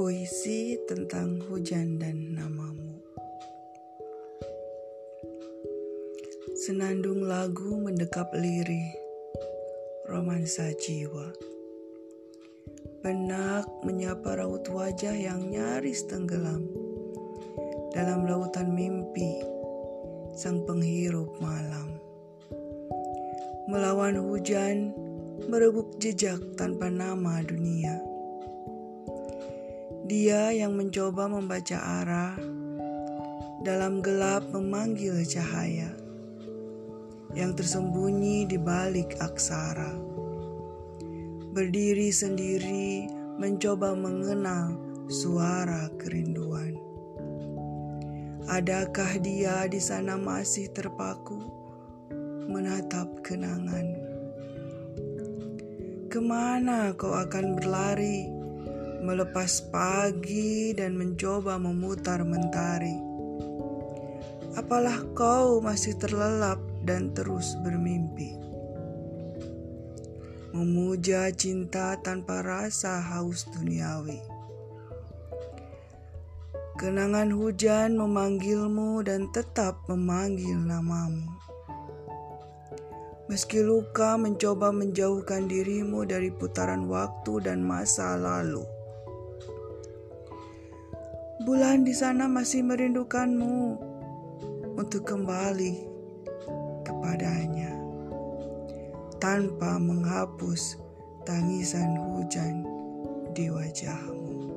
Puisi tentang hujan dan namamu. Senandung lagu mendekap lirih, romansa jiwa. Benak menyapa raut wajah yang nyaris tenggelam dalam lautan mimpi sang penghirup malam. Melawan hujan, merebuk jejak tanpa nama dunia dia yang mencoba membaca arah dalam gelap memanggil cahaya yang tersembunyi di balik aksara. Berdiri sendiri mencoba mengenal suara kerinduan. Adakah dia di sana masih terpaku menatap kenangan? Ke mana kau akan berlari? Melepas pagi dan mencoba memutar mentari. Apalah kau masih terlelap dan terus bermimpi. Memuja cinta tanpa rasa haus duniawi. Kenangan hujan memanggilmu dan tetap memanggil namamu. Meski luka mencoba menjauhkan dirimu dari putaran waktu dan masa lalu. Bulan di sana masih merindukanmu untuk kembali kepadanya tanpa menghapus tangisan hujan di wajahmu.